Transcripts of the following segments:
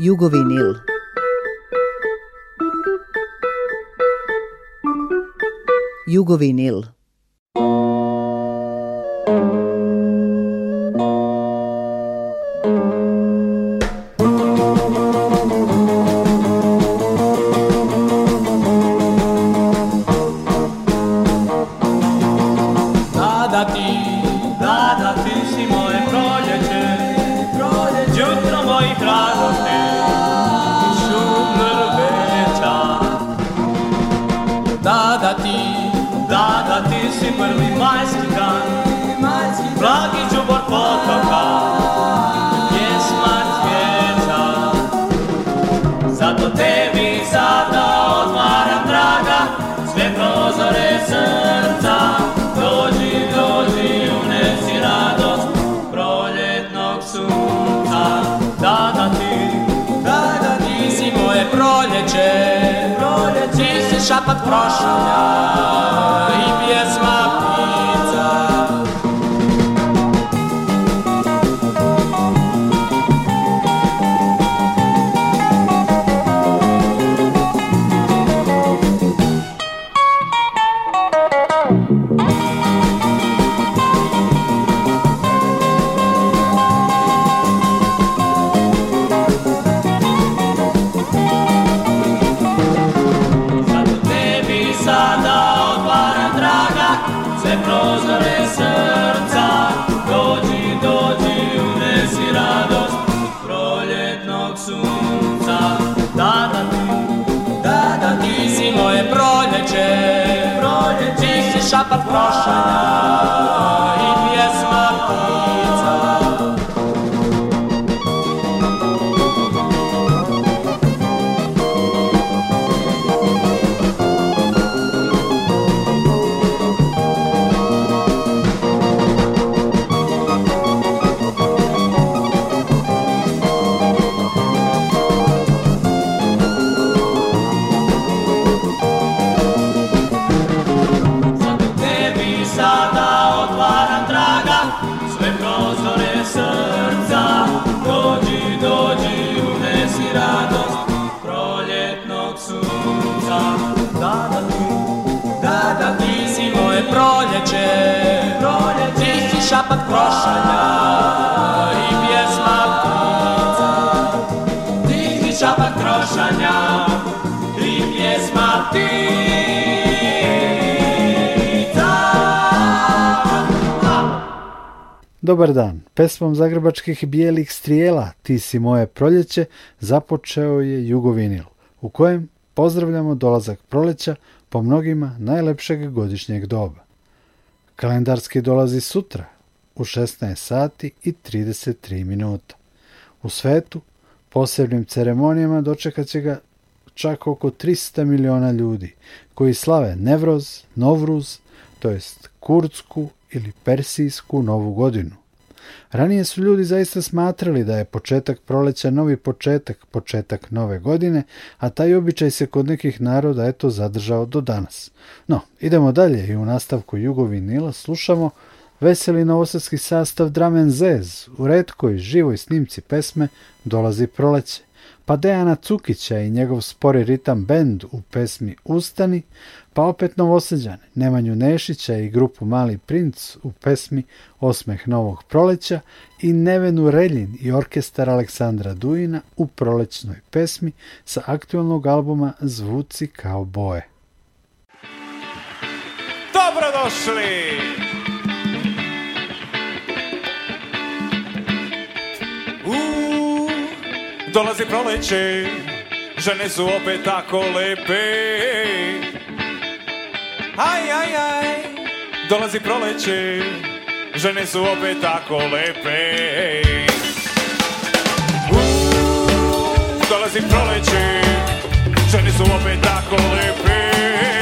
Jugovinil. Jugovinil. Dobar dan, pesmom zagrebačkih bijelih strijela Ti si moje proljeće započeo je Jugovinil, u kojem pozdravljamo dolazak proljeća po mnogima najlepšeg godišnjeg doba. Kalendarski dolazi sutra u 16 sati i 33 minuta. U svetu posebnim ceremonijama dočekat će ga čak oko 300 miliona ljudi koji slave Nevroz, Novruz, to jest kurdsku ili Persijsku novu godinu. Ranije su ljudi zaista smatrali da je početak proleća novi početak, početak nove godine, a taj običaj se kod nekih naroda eto zadržao do danas. No, idemo dalje i u nastavku Jugovi Nila slušamo veseli novosadski sastav Dramen Zez u redkoj živoj snimci pesme Dolazi proleće, pa Dejana Cukića i njegov spori ritam bend u pesmi Ustani, pa opet Novoseđane, Nemanju Nešića i grupu Mali princ u pesmi Osmeh novog proleća i Nevenu Reljin i orkestar Aleksandra Dujina u prolećnoj pesmi sa aktualnog albuma Zvuci kao boje. Dobrodošli! dolazi proleće, žene su opet tako lepe Aj, aj, aj, dolazi proleće, žene su opet tako lepe. Uuu, dolazi proleće, žene su opet tako lepe.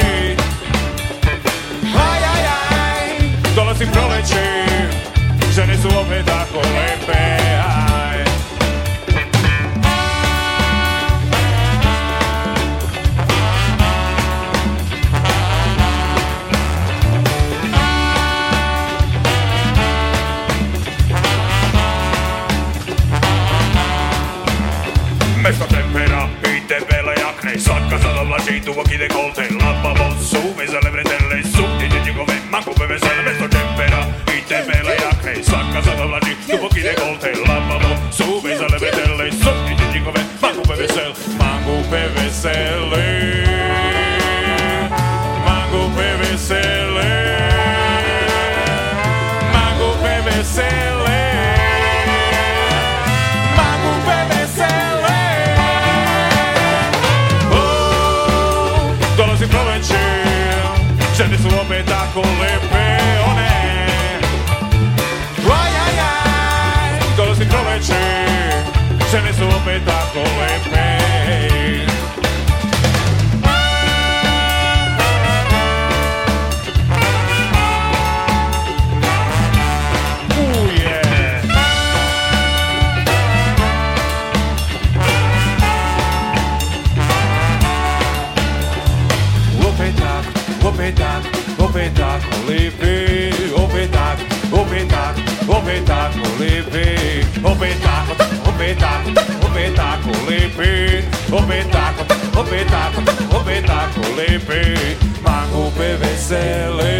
vesele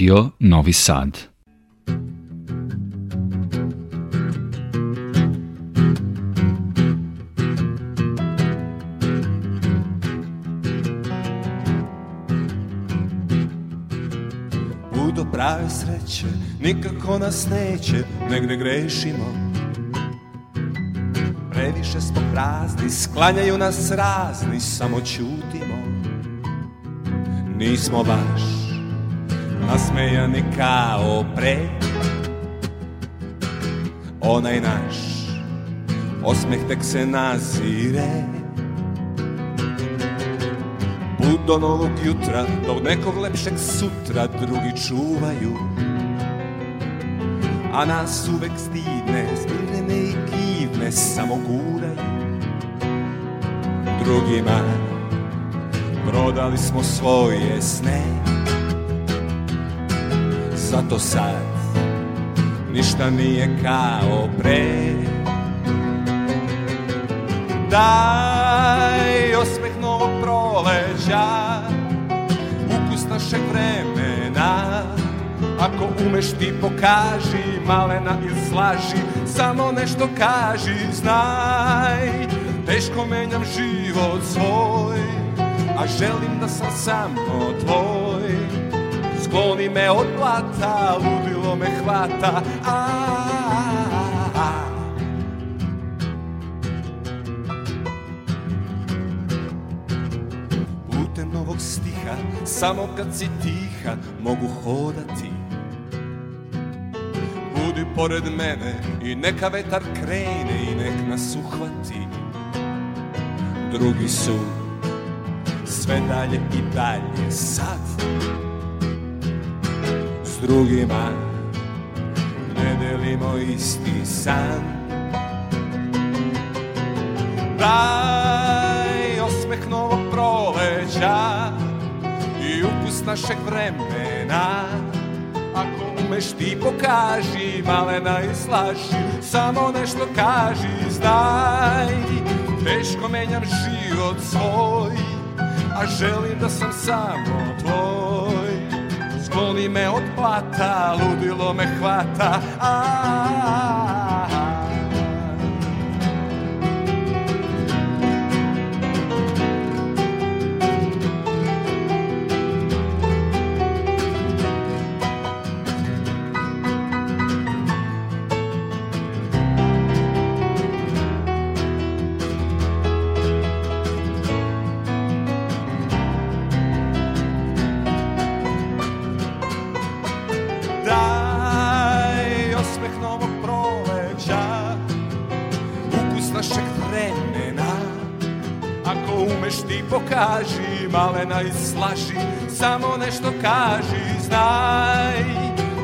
Radio Novi Sad. Budu prave sreće, nikako nas neće, negde grešimo. Previše smo prazni, sklanjaju nas razni, samo čutimo. Nismo baš nasmejani kao pre Onaj naš osmeh tek se nazire Put do novog jutra, do nekog lepšeg sutra drugi čuvaju A nas uvek stidne, Zbiljene i kivne samo guraju Drugima prodali smo svoje sne zato sad ništa nije kao pre Daj osmeh novog proleđa Ukus našeg vremena Ako umeš ti pokaži Malena izlaži, slaži Samo nešto kaži Znaj Teško menjam život svoj A želim da sam samo tvoj Skloni me od blata, ludilo me hvata a, Putem novog stiha, samo kad si tiha, mogu hodati Budi pored mene i neka vetar krene i nek nas uhvati Drugi su sve dalje i dalje sad drugima ne delimo isti san Daj osmeh novog proleća i ukus našeg vremena Ako umeš ti pokaži, Male najslaži Samo nešto kaži, znaj Teško menjam život svoj, a želim da sam samo tvoj Boli me od ludilo me hvata, a pokaži, malena i slaži, samo nešto kaži, znaj,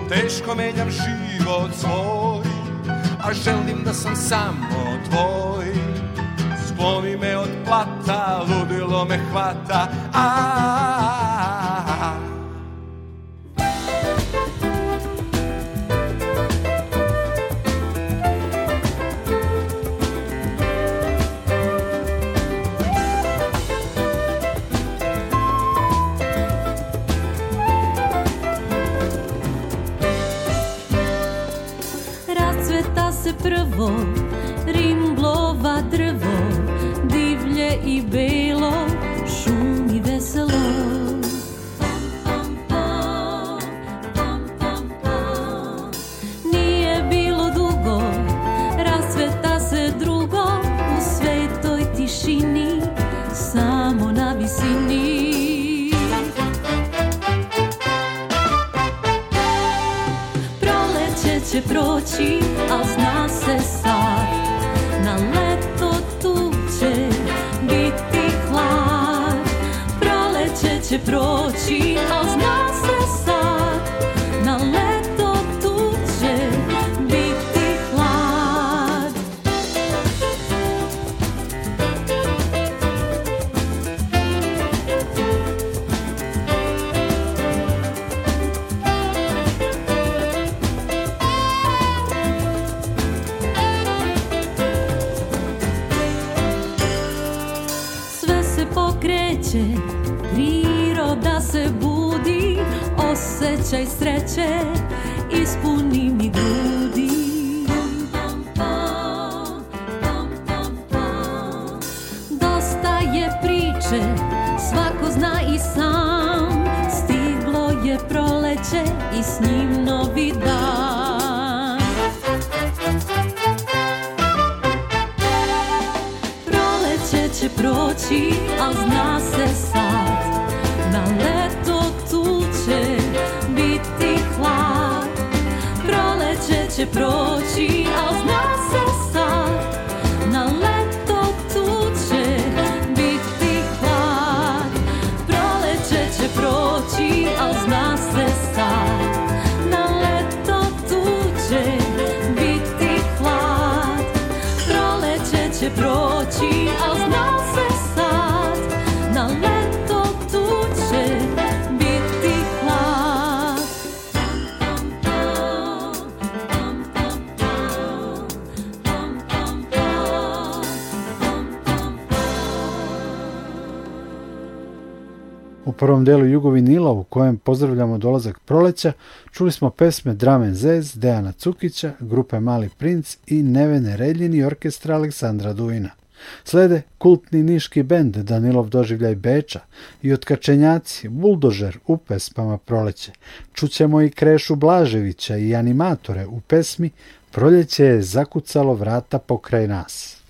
teško menjam život svoj, a želim da sam samo tvoj. Skloni me od plata, ludilo me hvata, a rimblova drvo, divlje i belo, šumi veselo. Nije bilo dugo, rasveta se drugo, u svetoj tišini, samo na visini. će proći, a znam czy proci, a znasz. sreće ispuni mi grudi Dosta je priče, svako zna i sam Stiglo je proleće i prvom delu Jugovinila u kojem pozdravljamo dolazak proleća čuli smo pesme Dramen Zez, Dejana Cukića, grupe Mali princ i Nevene Redljini i orkestra Aleksandra Dujina. Slede kultni niški bend Danilov doživljaj Beča i otkačenjaci Buldožer u pesmama Proleće. Čućemo i Krešu Blaževića i animatore u pesmi Proljeće je zakucalo vrata pokraj nas.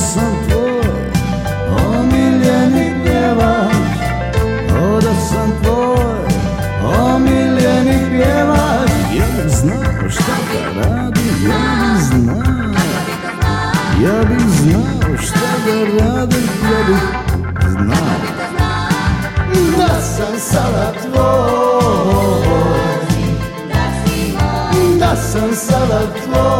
sam tvoj omiljeni pjevač da sam tvoj omiljeni pjevač Ja bih znao šta da radi, ja bih znao Ja bih znao šta da radi, ja bih znao Da sam sada tvoj Da sam sada tvoj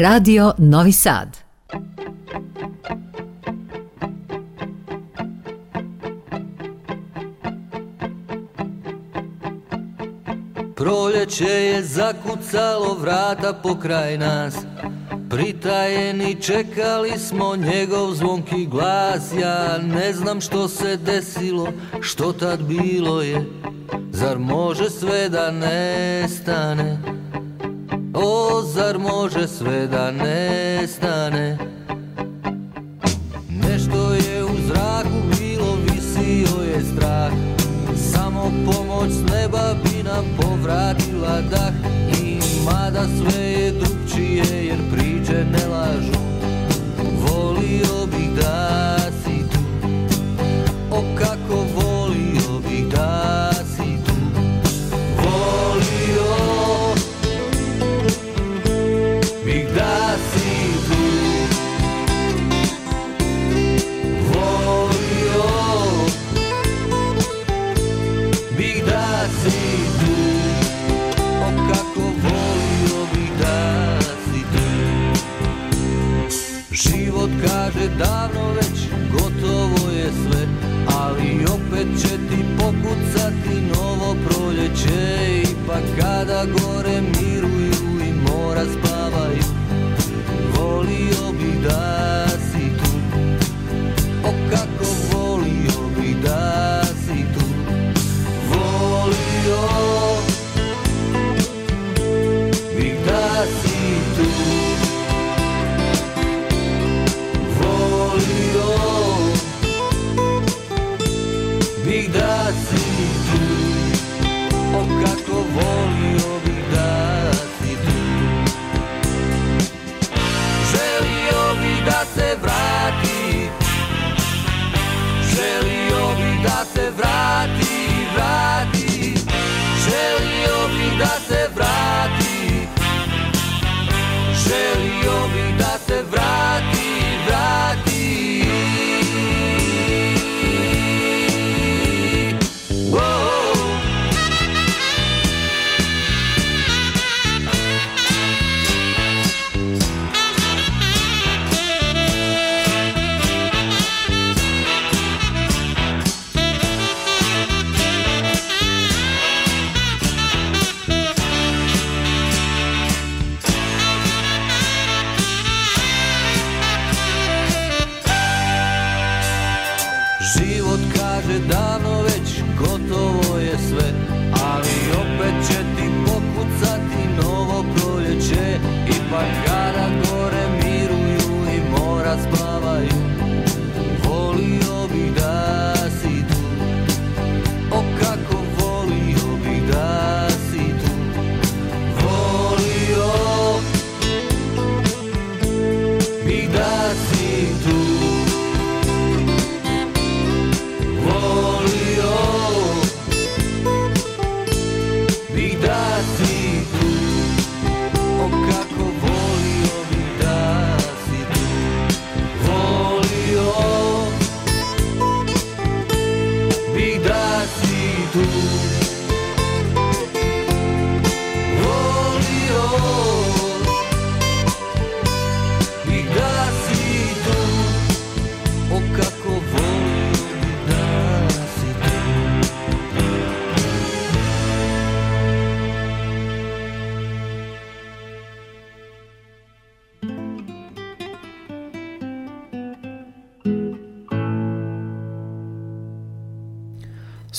Radio Novi Sad. Proljeće je zakucalo vrata pokraj nas Pritajeni čekali smo njegov zvonki glas Ja ne znam što se desilo, što tad bilo je Zar može sve da nestane? O, zar može sve da nestane? Nešto je u zraku bilo, visio je strah Samo pomoć s neba bi nam povratila dah I mada sve je drugčije jer priče ne lažu Volio bih da si tu O kako facada agora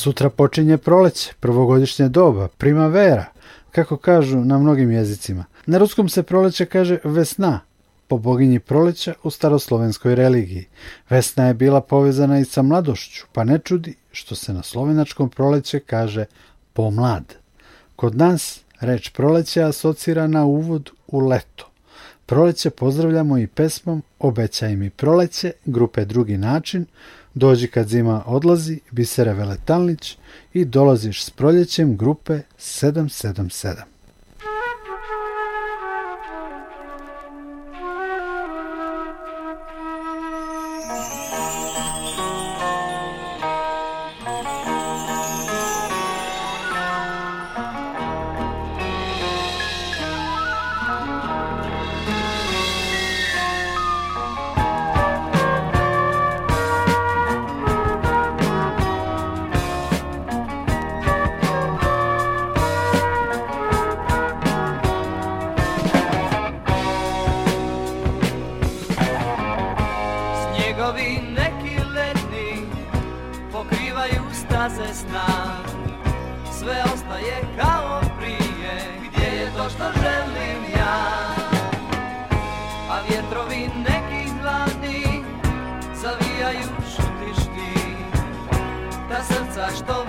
Sutra počinje proleće, prvogodišnje doba, primavera, kako kažu na mnogim jezicima. Na ruskom se proleće kaže vesna, po boginji proleća u staroslovenskoj religiji. Vesna je bila povezana i sa mladošću, pa ne čudi što se na slovenačkom proleće kaže pomlad. Kod nas reč proleće asocira na uvod u leto. Proleće pozdravljamo i pesmom Obećaj mi proleće, grupe Drugi način, Dođi kad zima odlazi, Bisera Veletalnić i dolaziš s proljećem grupe 777. сияют, что ты жди До сердца, что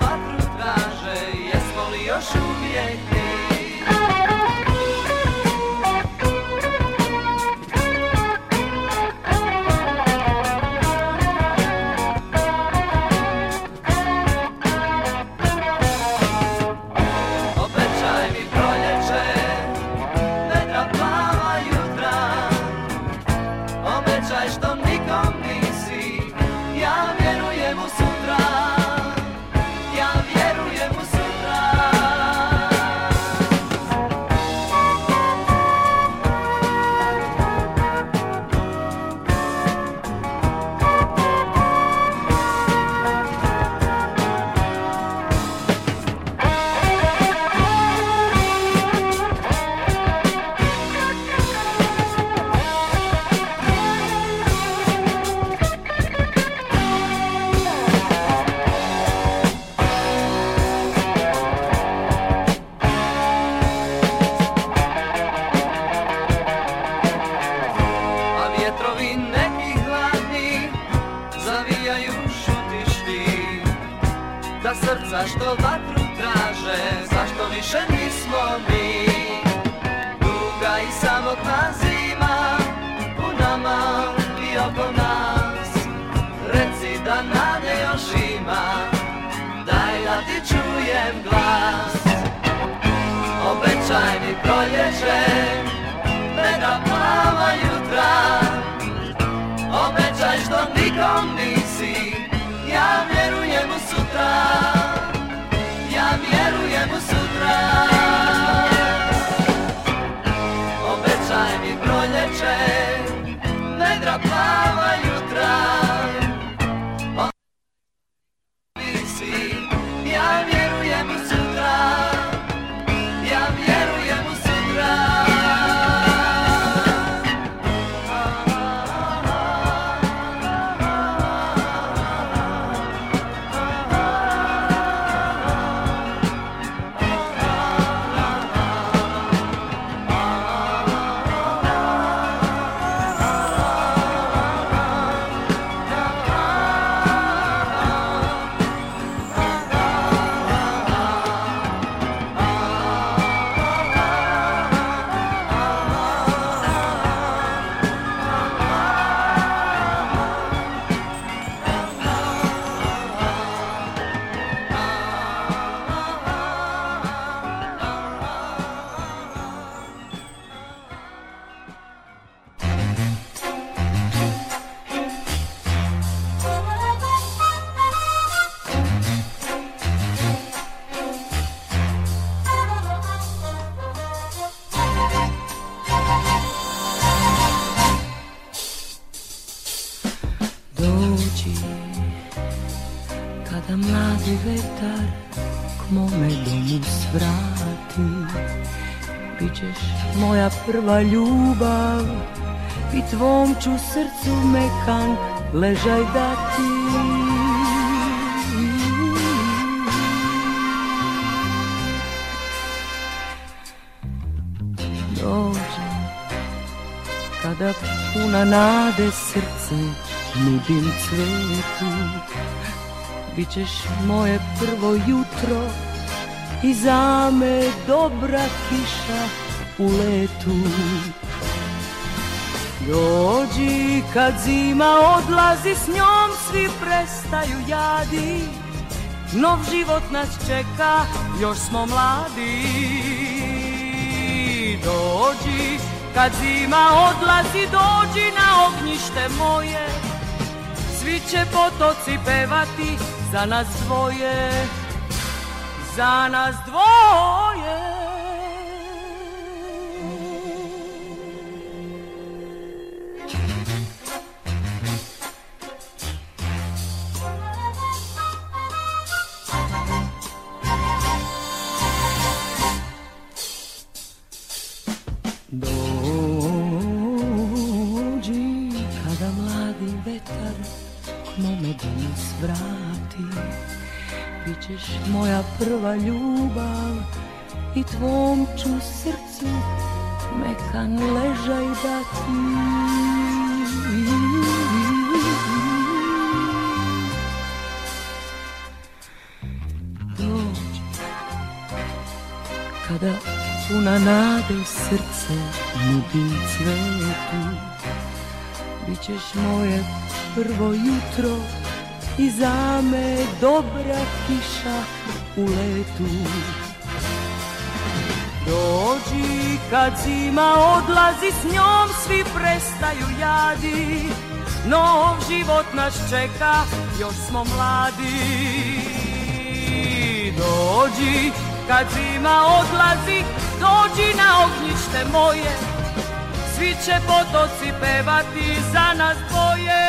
prva ljubav I tvom ću srcu mekan ležaj dati Dođe kada puna nade srce bim cveti Bićeš moje prvo jutro i za me dobra kiša u letu Dođi kad zima odlazi s njom svi prestaju jadi Nov život nas čeka, još smo mladi Dođi kad zima odlazi, dođi na ognjište moje Svi će potoci pevati za nas dvoje Za nas dvoje prva ljubav I tvom ću srcu mekan ležaj dati Dođi kada puna nade srce nudim cvetu Bićeš moje prvo jutro i za me dobra kiša u letu Dođi kad zima odlazi s njom svi prestaju jadi Nov život nas čeka, još smo mladi Dođi kad zima odlazi, dođi na ognjište moje Svi će potoci pevati za nas dvoje,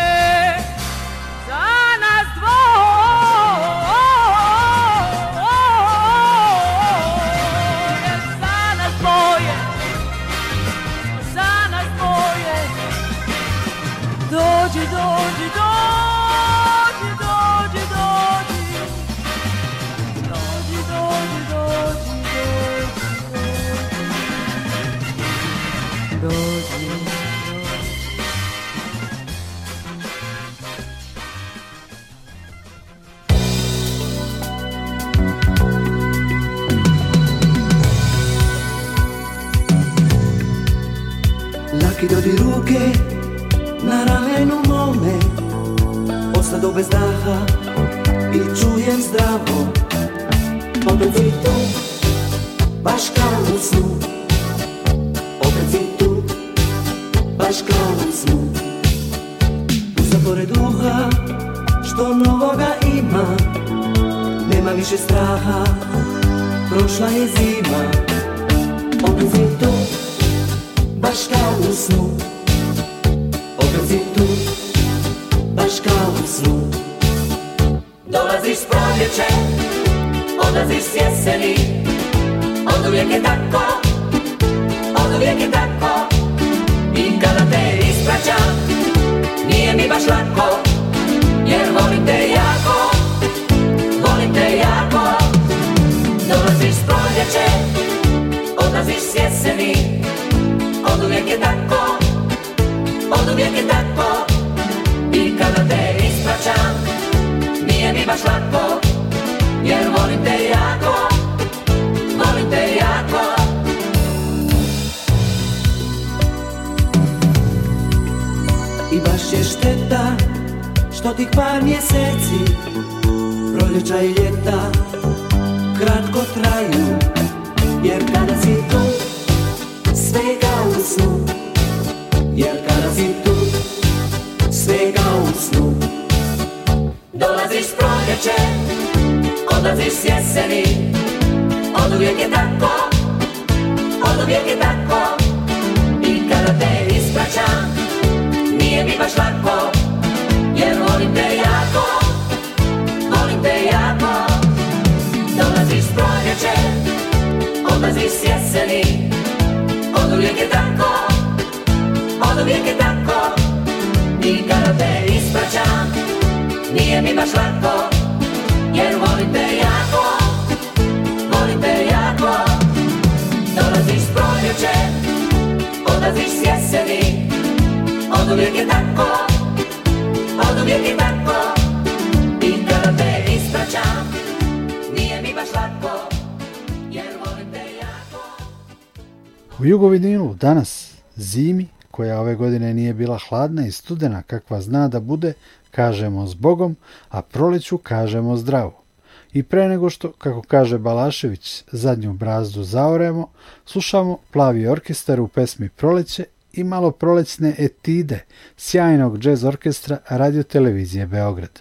za nas dvoje Lucky Dodi Roo bez daha i čujem Opet si tu, kao u snu si tu, kao u snu U zapore duha, što novoga ima Nema više straha, prošla je zima si tu, kao u snu proljeće Odlaziš s jeseni Od uvijek je tako Od uvijek je tako I kada te ispraćam Nije mi baš Jer volim jako U Jugovidinu danas zimi koja ove godine nije bila hladna i studena kakva zna da bude, kažemo zbogom, a proleću kažemo zdravo i pre nego što, kako kaže Balašević, zadnju brazdu zaoremo, slušamo plavi orkestar u pesmi Proleće i malo prolećne etide sjajnog džez orkestra Radio Televizije Beograd.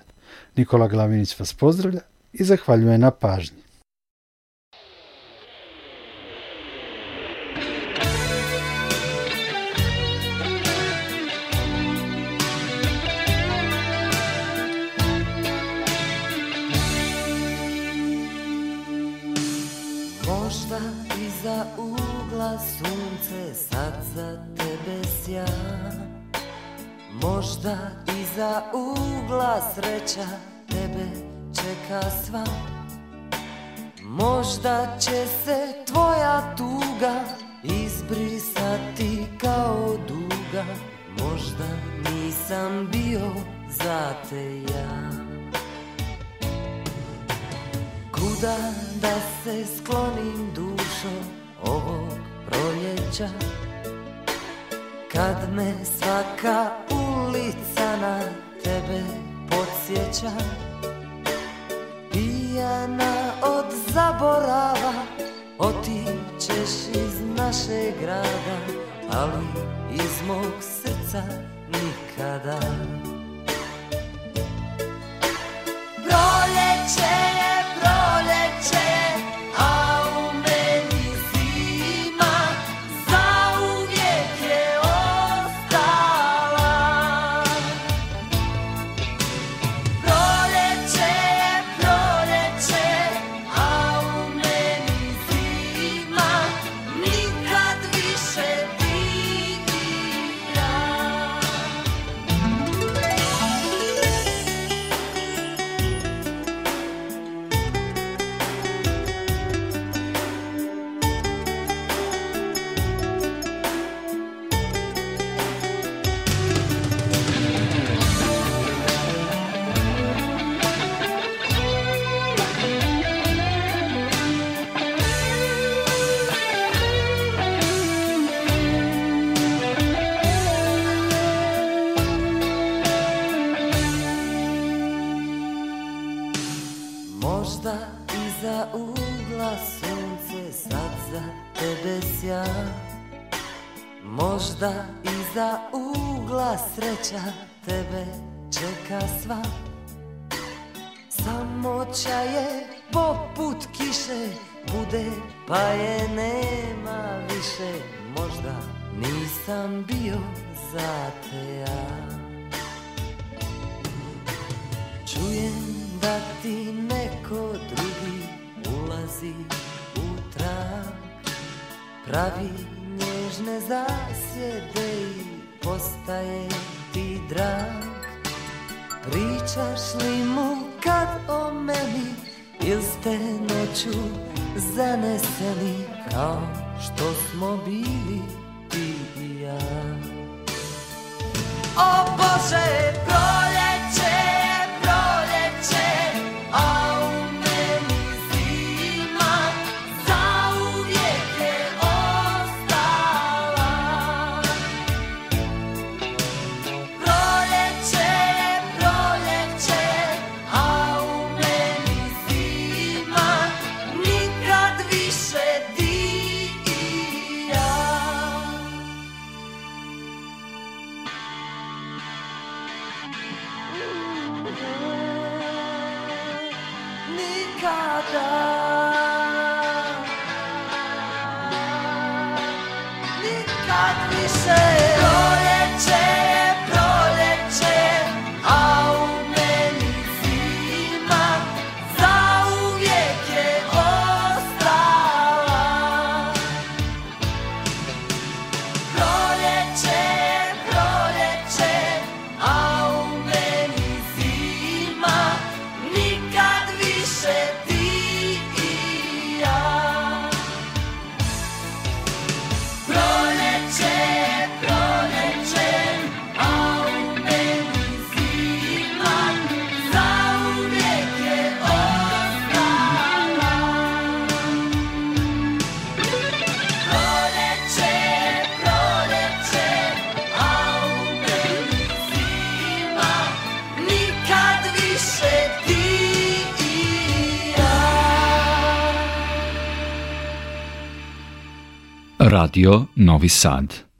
Nikola Glavinić vas pozdravlja i zahvaljuje na pažnji. Možda iza ugla sreća tebe čeka sva Možda će se tvoja tuga izbrisati kao duga Možda nisam bio za te ja Kuda da se sklonim dušo ovog proljeća kad me svaka ulica na tebe podsjeća Pijana od zaborava Otičeš iz naše grada Ali iz mog srca nikada Proljeće ulazi u Pravi nježne zasjede i postaje ti drag Pričaš li mu kad o meni Ili ste noću zaneseli Kao što smo bili ti i ja O Bože, Radio Novi Sad.